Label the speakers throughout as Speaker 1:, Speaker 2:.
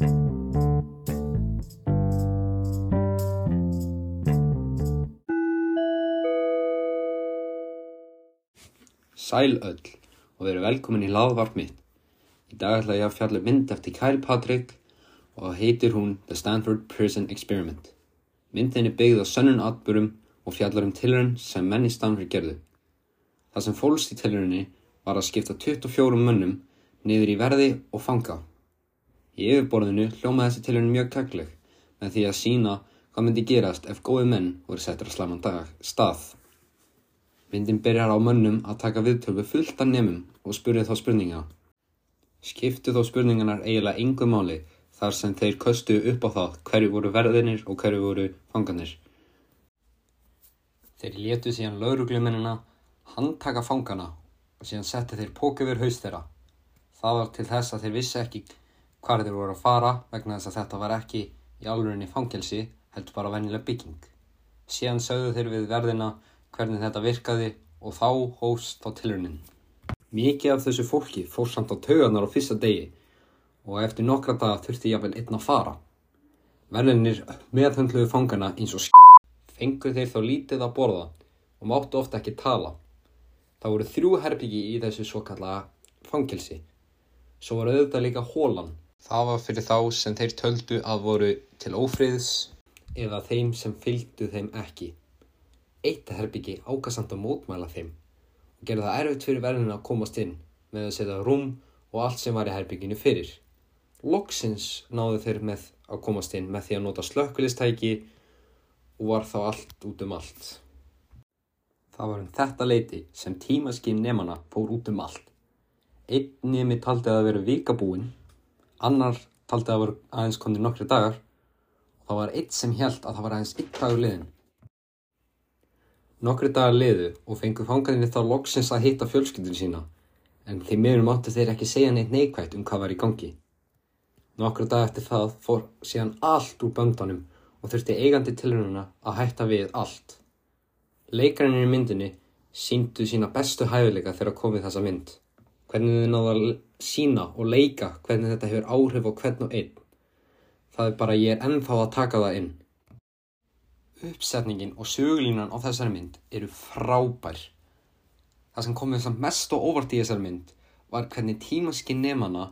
Speaker 1: Sæl öll og veru velkomin í hlaðvarp mitt. Í dag ætla ég að fjalla um mynd eftir Kyle Patrick og heitir hún The Stanford Prison Experiment. Myndin er byggð á sönnun atbyrjum og fjallar um tilhörun sem menn í Stanford gerðu. Það sem fólst í tilhörunni var að skipta 24 mönnum niður í verði og fanga. Í yfirborðinu hljóma þessi tilhörun mjög kagleg með því að sína hvað myndi gerast ef góði menn voru settur að slæman dag stað. Myndin byrjar á mönnum að taka viðtöl við fullt af nemum og spurði þá spurninga. Skiptu þá spurningarnar eiginlega engu máli þar sem þeir köstu upp á það hverju voru verðinir og hverju voru fanganir. Þeir létu síðan lauruglumennina handtaka fangana og síðan setti þeir pók yfir haust þeirra. Það var til þess að þeir vissi ekki hvar þeir voru að fara vegna þess að þetta var ekki í alvörinni fangelsi heldur bara vennilega bygging. Síðan sögðu þeir við verðina hvernig þetta virkaði og þá hóst á tilrunin. Mikið af þessu fólki fór samt á tauganar á fyrsta degi og eftir nokkra daga þurfti jáfnvel einn að fara. Verðinir meðhundluðu fangana eins og sk**. Fengu þeir þá lítið að borða og máttu ofta ekki tala. Það voru þrjú herbyggi í þessu svo kallaða fangelsi. Svo var auðvitað líka hólan. Það var fyrir þá sem þeir töldu að voru til ófriðs eða þeim sem fylgdu þeim ekki. Eitt herbyggi ákast að mótmæla þeim og gerði það erfitt fyrir verðinu að komast inn með að setja rúm og allt sem var í herbygginu fyrir. Loksins náðu þeir með að komast inn með því að nota slökkulistæki og var þá allt út um allt. Það var um þetta leiti sem tímaskinn nefnana fór út um allt. Einn nemi taldi að veru vikabúinn, annar taldi að það voru aðeins konið nokkri dagar og það var einn sem held að það var aðeins einn dagur liðin. Nokkri dagar liðu og fengu fangarnir þá loksins að hitta fjölskyldun sína en því miður máttu þeir ekki segja neitt neikvægt um hvað var í gangi. Nokkru dag eftir það fór síðan allt úr böndanum og þurfti eigandi tilhöruna að hætta við allt. Leikarinn í myndinni síndu sína bestu hæfileika þegar komið þessa mynd. Hvernig þið náðu að sína og leika hvernig þetta hefur áhrif á hvern og einn. Það er bara ég er ennþá að taka það inn. Uppsetningin og sögulínan á þessari mynd eru frábær. Það sem komið samt mest og óvart í þessari mynd var hvernig tímaskinn nefnana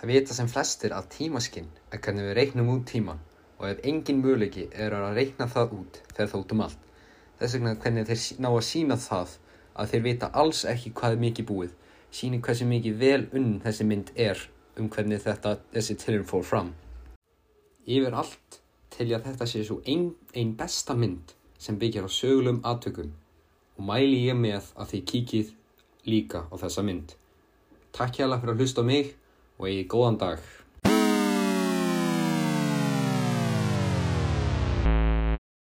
Speaker 1: Það vita sem flestir að tímaskinn er hvernig við reiknum út tíman og ef engin möguleiki er að reikna það út fer það út um allt. Þess vegna hvernig þeir ná að sína það að þeir vita alls ekki hvað er mikið búið, síni hversu mikið vel unn þessi mynd er um hvernig þetta, þessi tilhörn fór fram. Yfir allt til ég að þetta sé svo einn ein besta mynd sem byggjar á sögulegum aðtökum og mæli ég með að þið kíkið líka á þessa mynd. Takk hjá það fyrir að hlusta á mig og eigið góðan dag.